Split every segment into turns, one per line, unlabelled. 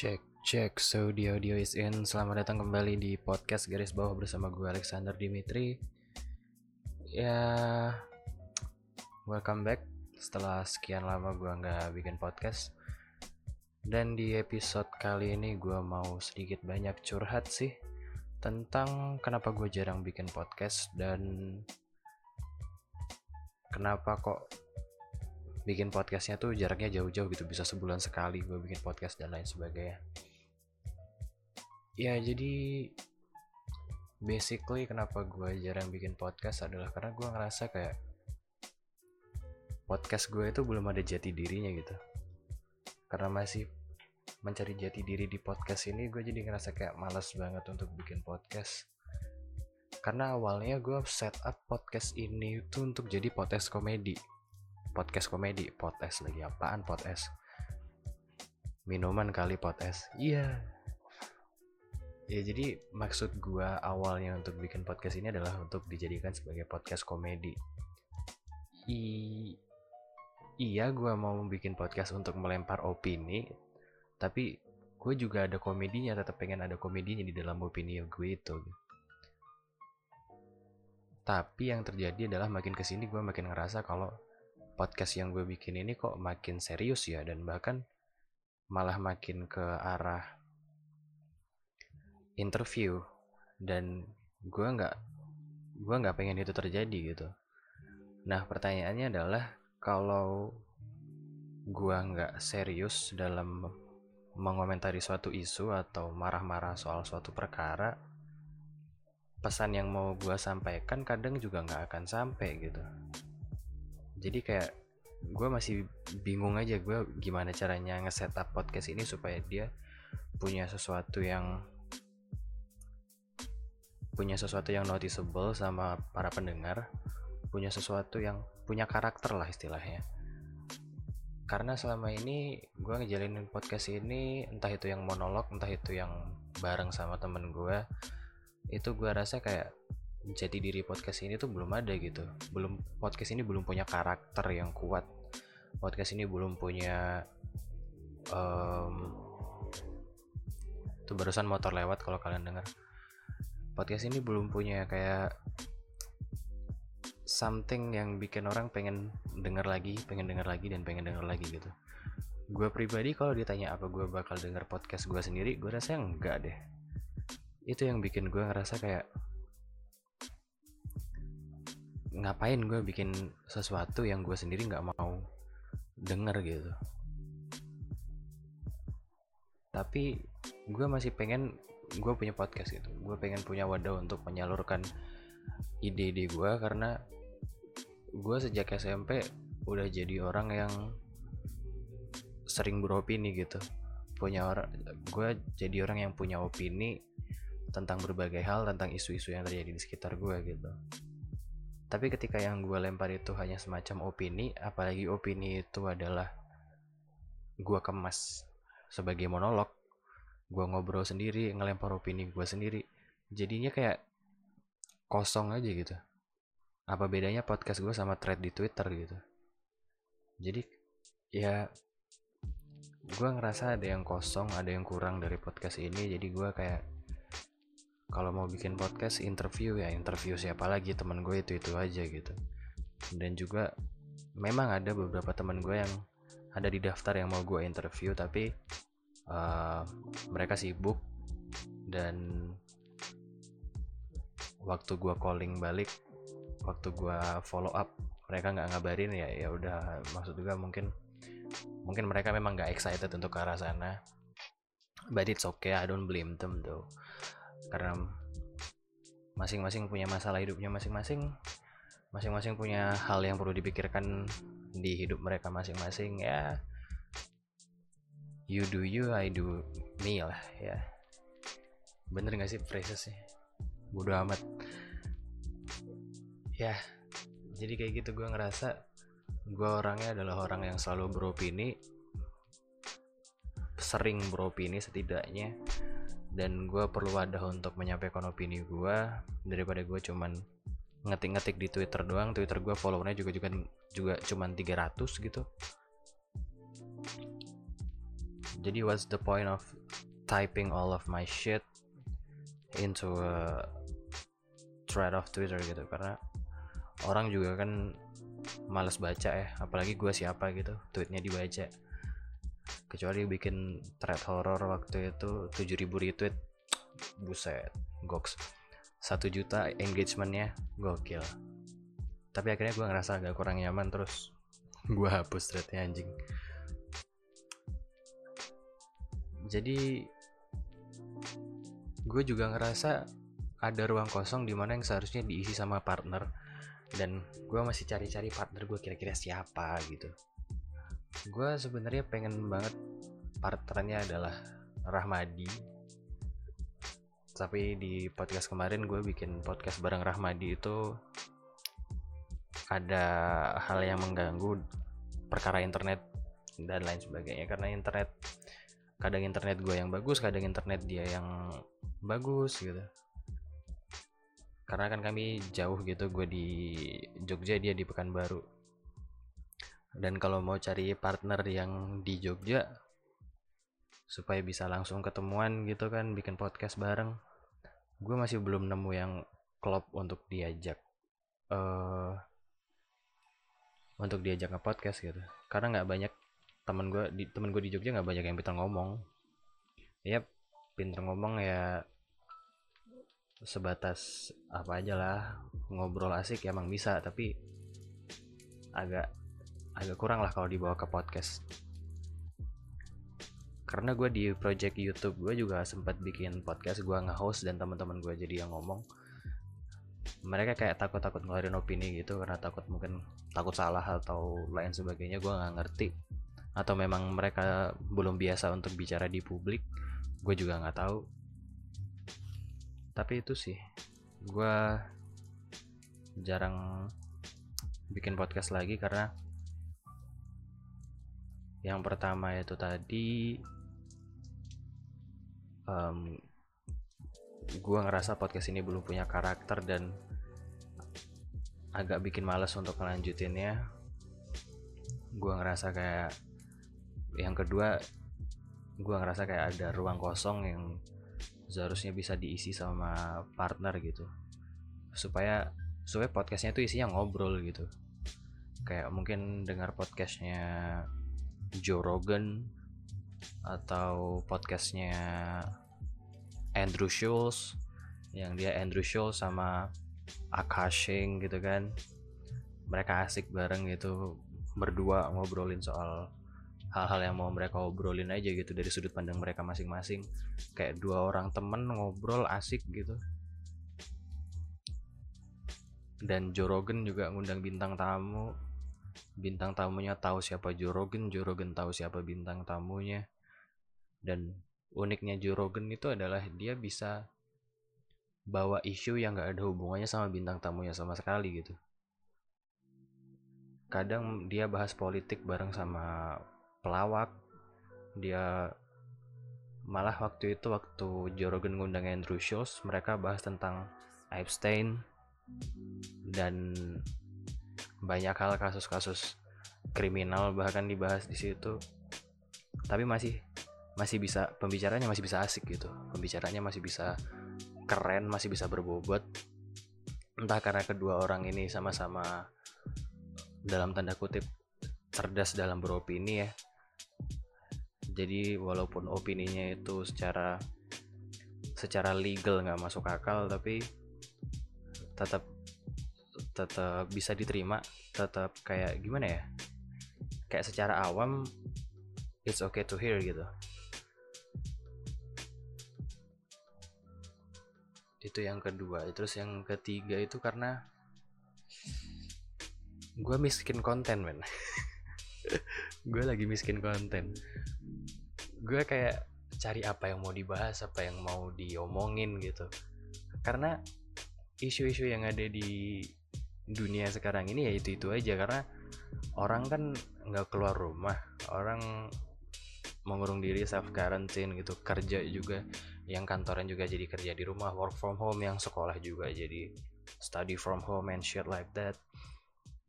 Cek, cek, so the audio is in. Selamat datang kembali di podcast garis bawah bersama gue Alexander Dimitri. Ya, welcome back. Setelah sekian lama gue nggak bikin podcast. Dan di episode kali ini gue mau sedikit banyak curhat sih Tentang kenapa gue jarang bikin podcast Dan kenapa kok bikin podcastnya tuh jaraknya jauh-jauh gitu bisa sebulan sekali gue bikin podcast dan lain sebagainya. Ya jadi basically kenapa gue jarang bikin podcast adalah karena gue ngerasa kayak podcast gue itu belum ada jati dirinya gitu. Karena masih mencari jati diri di podcast ini gue jadi ngerasa kayak males banget untuk bikin podcast. Karena awalnya gue setup podcast ini itu untuk jadi podcast komedi podcast komedi podcast lagi apaan podcast? Minuman kali podcast. Iya. Ya jadi maksud gua awalnya untuk bikin podcast ini adalah untuk dijadikan sebagai podcast komedi. I iya gua mau bikin podcast untuk melempar opini tapi gue juga ada komedinya tetap pengen ada komedinya di dalam opini gue itu. Tapi yang terjadi adalah makin ke sini gue makin ngerasa kalau podcast yang gue bikin ini kok makin serius ya dan bahkan malah makin ke arah interview. Dan gue nggak gue nggak pengen itu terjadi gitu. Nah pertanyaannya adalah kalau gue nggak serius dalam mengomentari suatu isu atau marah-marah soal suatu perkara pesan yang mau gue sampaikan kadang juga nggak akan sampai gitu jadi kayak gue masih bingung aja gue gimana caranya nge-setup podcast ini supaya dia punya sesuatu yang punya sesuatu yang noticeable sama para pendengar punya sesuatu yang punya karakter lah istilahnya. Karena selama ini gue ngejalinin podcast ini entah itu yang monolog entah itu yang bareng sama temen gue itu gue rasa kayak jati diri podcast ini tuh belum ada gitu. Belum podcast ini belum punya karakter yang kuat. Podcast ini belum punya um, tuh barusan motor lewat kalau kalian dengar podcast ini belum punya kayak something yang bikin orang pengen denger lagi pengen denger lagi dan pengen denger lagi gitu. Gue pribadi kalau ditanya apa gue bakal denger podcast gue sendiri gue rasa enggak deh. Itu yang bikin gue ngerasa kayak ngapain gue bikin sesuatu yang gue sendiri nggak mau denger gitu. Tapi gue masih pengen gue punya podcast gitu. Gue pengen punya wadah untuk menyalurkan ide-ide gue karena gue sejak SMP udah jadi orang yang sering beropini gitu. Punya orang gue jadi orang yang punya opini tentang berbagai hal tentang isu-isu yang terjadi di sekitar gue gitu tapi ketika yang gue lempar itu hanya semacam opini apalagi opini itu adalah gue kemas sebagai monolog gue ngobrol sendiri ngelempar opini gue sendiri jadinya kayak kosong aja gitu. Apa bedanya podcast gue sama thread di twitter gitu? Jadi ya gue ngerasa ada yang kosong ada yang kurang dari podcast ini jadi gue kayak kalau mau bikin podcast interview ya. Interview siapa lagi? Teman gue itu itu aja gitu. Dan juga memang ada beberapa teman gue yang ada di daftar yang mau gue interview tapi uh, mereka sibuk. Dan waktu gue calling balik waktu gue follow up mereka nggak ngabarin ya. Ya udah maksud juga mungkin mungkin mereka memang nggak excited untuk ke arah sana. But it's okay I don't blame them though karena masing-masing punya masalah hidupnya masing-masing. Masing-masing punya hal yang perlu dipikirkan di hidup mereka masing-masing ya. You do you I do me lah ya. Bener gak sih sih? Bodo amat. Ya jadi kayak gitu gue ngerasa gue orangnya adalah orang yang selalu beropini sering beropini setidaknya dan gue perlu wadah untuk menyampaikan opini gue daripada gue cuman ngetik-ngetik di Twitter doang Twitter gue followernya juga juga juga cuman 300 gitu. Jadi what's the point of typing all of my shit into a thread of Twitter gitu? Karena orang juga kan males baca ya. Apalagi gue siapa gitu tweetnya dibaca kecuali bikin thread horror waktu itu 7000 retweet. Buset goks. Satu juta engagementnya gokil. Tapi akhirnya gue ngerasa agak kurang nyaman terus gue hapus threadnya anjing. Jadi gue juga ngerasa ada ruang kosong di mana yang seharusnya diisi sama partner. Dan gue masih cari-cari partner gue kira-kira siapa gitu gue sebenarnya pengen banget partnernya adalah Rahmadi. Tapi di podcast kemarin gue bikin podcast bareng Rahmadi itu ada hal yang mengganggu perkara internet dan lain sebagainya. Karena internet kadang internet gue yang bagus kadang internet dia yang bagus gitu. Karena kan kami jauh gitu gue di Jogja dia di Pekanbaru dan kalau mau cari partner yang di Jogja supaya bisa langsung ketemuan gitu kan bikin podcast bareng. Gue masih belum nemu yang klop untuk diajak uh, untuk diajak nge podcast gitu. Karena nggak banyak temen gue di temen gue di Jogja nggak banyak yang pintar ngomong. Ya pintar ngomong ya sebatas apa aja lah. Ngobrol asik ya emang bisa tapi agak agak kurang lah kalau dibawa ke podcast. Karena gue di project YouTube gue juga sempat bikin podcast gue nge-host dan teman-teman gue jadi yang ngomong. Mereka kayak takut-takut ngeluarin opini gitu karena takut mungkin takut salah atau lain sebagainya gue nggak ngerti. Atau memang mereka belum biasa untuk bicara di publik gue juga nggak tahu. Tapi itu sih gue jarang bikin podcast lagi karena yang pertama itu tadi um, gue ngerasa podcast ini belum punya karakter dan agak bikin males untuk ngelanjutinnya. Gue ngerasa kayak yang kedua gue ngerasa kayak ada ruang kosong yang seharusnya bisa diisi sama partner gitu. Supaya supaya podcastnya tuh isinya ngobrol gitu. Kayak mungkin dengar podcastnya Joe Rogan atau podcastnya Andrew Schulz yang dia Andrew Schulz sama Akashing gitu kan. Mereka asik bareng gitu berdua ngobrolin soal hal-hal yang mau mereka obrolin aja gitu dari sudut pandang mereka masing-masing. Kayak dua orang temen ngobrol asik gitu. Dan Jorogen juga ngundang bintang tamu bintang tamunya tahu siapa Jorogen Jorogen tahu siapa bintang tamunya. Dan uniknya Jorogen itu adalah dia bisa bawa isu yang gak ada hubungannya sama bintang tamunya sama sekali gitu. Kadang dia bahas politik bareng sama pelawak. Dia malah waktu itu waktu Jorogen ngundang Andrew Schultz mereka bahas tentang Epstein dan banyak hal kasus-kasus kriminal bahkan dibahas di situ. Tapi masih masih bisa pembicaranya masih bisa asik gitu. Pembicaranya masih bisa keren masih bisa berbobot. Entah karena kedua orang ini sama-sama dalam tanda kutip cerdas dalam beropini ya. Jadi walaupun opininya itu secara secara legal nggak masuk akal tapi tetap tetap bisa diterima tetap kayak gimana ya? Kayak secara awam it's okay to hear gitu. Itu yang kedua. Terus yang ketiga itu karena gue miskin konten men. Gue lagi miskin konten. Gue kayak cari apa yang mau dibahas apa yang mau diomongin gitu. Karena isu-isu yang ada di dunia sekarang ini ya itu itu aja karena orang kan nggak keluar rumah. Orang mengurung diri self quarantine gitu kerja juga yang kantoran juga jadi kerja di rumah work from home yang sekolah juga jadi study from home and shit like that.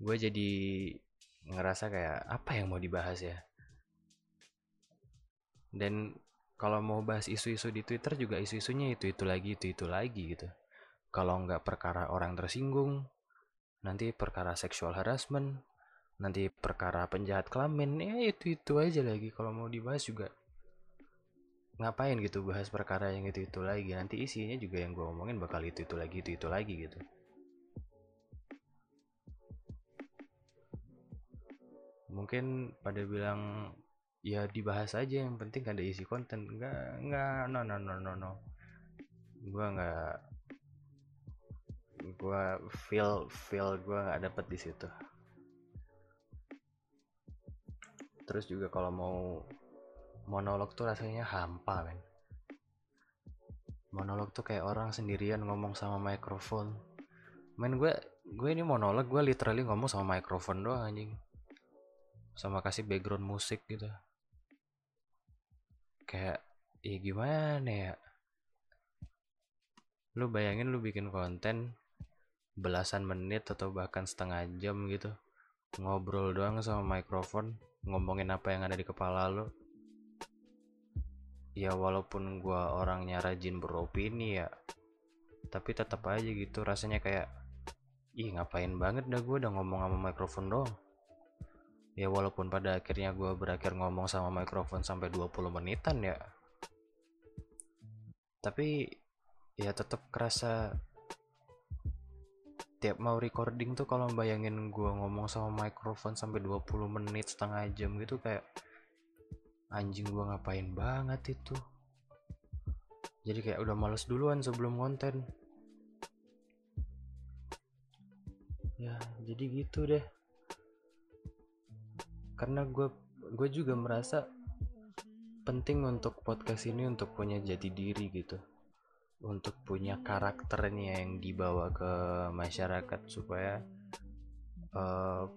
Gue jadi ngerasa kayak apa yang mau dibahas ya? Dan kalau mau bahas isu-isu di Twitter juga isu-isunya itu itu lagi itu itu lagi gitu. Kalau nggak perkara orang tersinggung nanti perkara seksual harassment nanti perkara penjahat kelamin ya itu itu aja lagi. Kalau mau dibahas juga ngapain gitu bahas perkara yang itu itu lagi? Nanti isinya juga yang gue omongin bakal itu itu lagi itu itu lagi gitu. Mungkin pada bilang ya dibahas aja yang penting ada isi konten. Enggak enggak no no no no no. Gue nggak gue feel feel gue nggak dapet di situ. Terus juga kalau mau monolog tuh rasanya hampa men. Monolog tuh kayak orang sendirian ngomong sama mikrofon men gue gue ini monolog gue literally ngomong sama mikrofon doang anjing. Sama kasih background musik gitu. Kayak ya gimana ya? Lu bayangin lu bikin konten belasan menit atau bahkan setengah jam gitu. Ngobrol doang sama mikrofon ngomongin apa yang ada di kepala lu. Ya walaupun gua orangnya rajin beropini ya tapi tetap aja gitu rasanya kayak ih ngapain banget dah gue udah ngomong sama mikrofon doang. Ya walaupun pada akhirnya gue berakhir ngomong sama mikrofon sampai 20 menitan ya. Tapi ya tetap kerasa tiap mau recording tuh kalau bayangin gue ngomong sama mikrofon sampai 20 menit setengah jam gitu kayak anjing gue ngapain banget itu? Jadi kayak udah males duluan sebelum konten. Ya jadi gitu deh. Karena gue gue juga merasa penting untuk podcast ini untuk punya jati diri gitu untuk punya karakternya yang dibawa ke masyarakat supaya uh,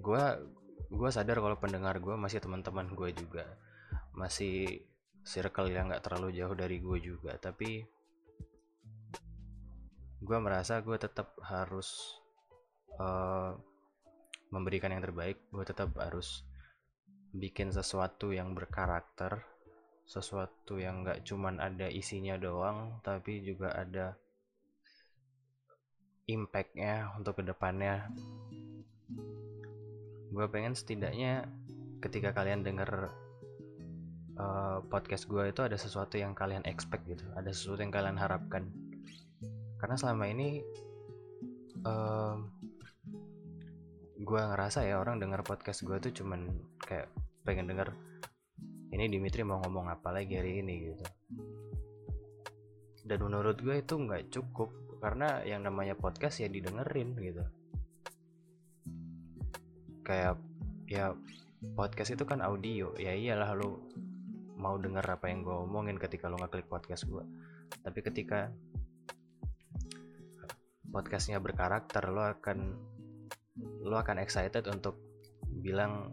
gue gue sadar kalau pendengar gue masih teman-teman gue juga. Masih circle yang nggak terlalu jauh dari gue juga. Tapi gue merasa gue tetap harus uh, memberikan yang terbaik. Gue tetap harus bikin sesuatu yang berkarakter sesuatu yang gak cuman ada isinya doang tapi juga ada impactnya untuk ke depannya gue pengen setidaknya ketika kalian denger uh, podcast gue itu ada sesuatu yang kalian expect gitu ada sesuatu yang kalian harapkan. Karena selama ini uh, gue ngerasa ya orang denger podcast gue tuh cuman kayak pengen denger ini Dimitri mau ngomong apa lagi hari ini gitu. Dan menurut gue itu nggak cukup karena yang namanya podcast ya didengerin gitu. Kayak ya podcast itu kan audio. Ya iyalah lo mau denger apa yang gue omongin ketika lo ngeklik podcast gue tapi ketika podcastnya berkarakter lo akan lo akan excited untuk bilang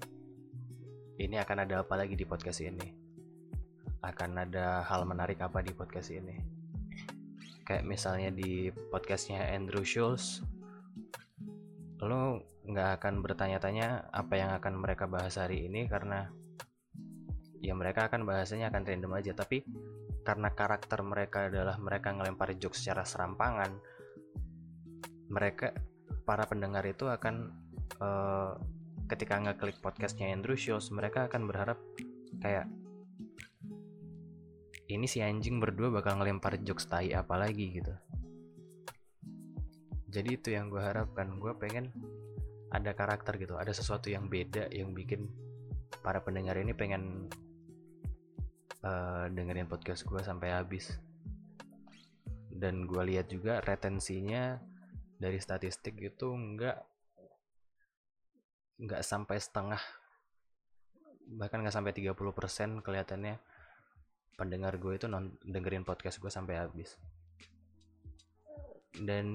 ini akan ada apa lagi di podcast ini? Akan ada hal menarik apa di podcast ini? Kayak misalnya di podcastnya Andrew Schultz lo nggak akan bertanya-tanya apa yang akan mereka bahas hari ini karena ya mereka akan bahasanya akan random aja. Tapi karena karakter mereka adalah mereka ngelempar jokes secara serampangan mereka para pendengar itu akan uh, ketika ngeklik podcastnya Andrew Schultz mereka akan berharap kayak ini si anjing berdua bakal ngelempar jokes tai apa lagi gitu. Jadi itu yang gue harapkan. Gue pengen ada karakter gitu ada sesuatu yang beda yang bikin para pendengar ini pengen uh, dengerin podcast gue sampai habis. Dan gue lihat juga retensinya dari statistik itu enggak nggak sampai setengah bahkan nggak sampai 30% kelihatannya pendengar gue itu non dengerin podcast gue sampai habis. Dan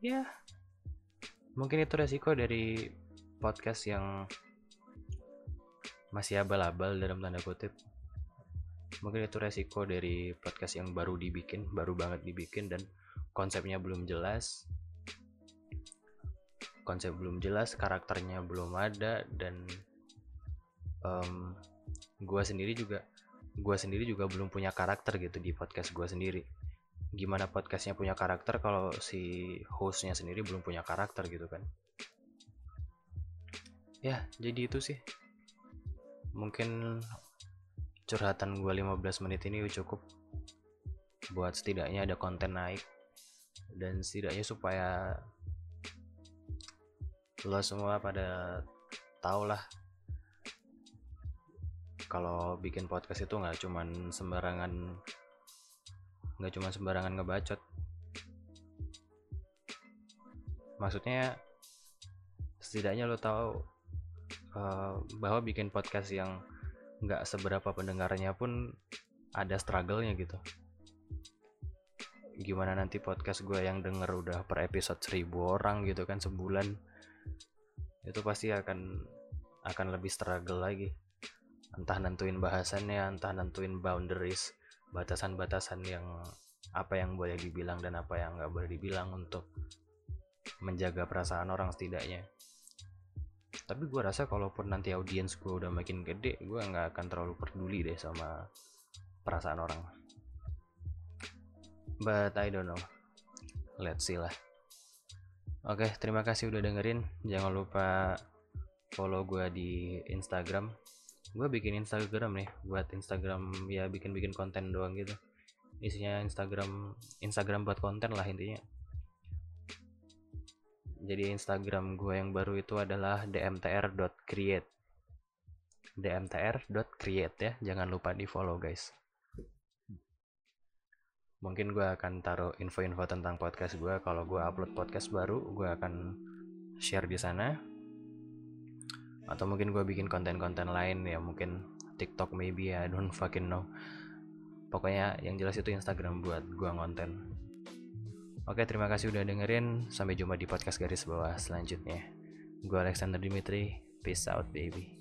ya mungkin itu resiko dari podcast yang masih abal-abal dalam tanda kutip. Mungkin itu resiko dari podcast yang baru dibikin baru banget dibikin dan konsepnya belum jelas konsep belum jelas karakternya belum ada dan um, gue sendiri juga gue sendiri juga belum punya karakter gitu di podcast gue sendiri. Gimana podcastnya punya karakter kalau si hostnya sendiri belum punya karakter gitu kan? Ya jadi itu sih. Mungkin curhatan gue 15 menit ini cukup buat setidaknya ada konten naik dan setidaknya supaya lo semua pada tau lah. Kalau bikin podcast itu nggak cuman sembarangan nggak cuman sembarangan ngebacot. Maksudnya setidaknya lo tahu uh, bahwa bikin podcast yang nggak seberapa pendengarnya pun ada struggle-nya gitu. Gimana nanti podcast gue yang denger udah per episode seribu orang gitu kan sebulan itu pasti akan akan lebih struggle lagi. Entah nentuin bahasannya entah nentuin boundaries batasan-batasan yang apa yang boleh dibilang dan apa yang nggak boleh dibilang untuk menjaga perasaan orang setidaknya. Tapi gue rasa kalaupun nanti audiens gue udah makin gede gue nggak akan terlalu peduli deh sama perasaan orang. But I don't know. Let's see lah oke terima kasih udah dengerin. Jangan lupa follow gue di Instagram. Gue bikin Instagram nih buat Instagram ya bikin-bikin konten doang gitu. Isinya Instagram Instagram buat konten lah intinya. Jadi Instagram gue yang baru itu adalah dmtr.create dmtr.create ya jangan lupa di follow guys mungkin gue akan taruh info-info tentang podcast gue kalau gue upload podcast baru gue akan share di sana. Atau mungkin gue bikin konten-konten lain ya mungkin TikTok maybe ya don't fucking know. Pokoknya yang jelas itu Instagram buat gue ngonten. Oke terima kasih udah dengerin. Sampai jumpa di podcast garis bawah selanjutnya. Gue Alexander Dimitri. Peace out baby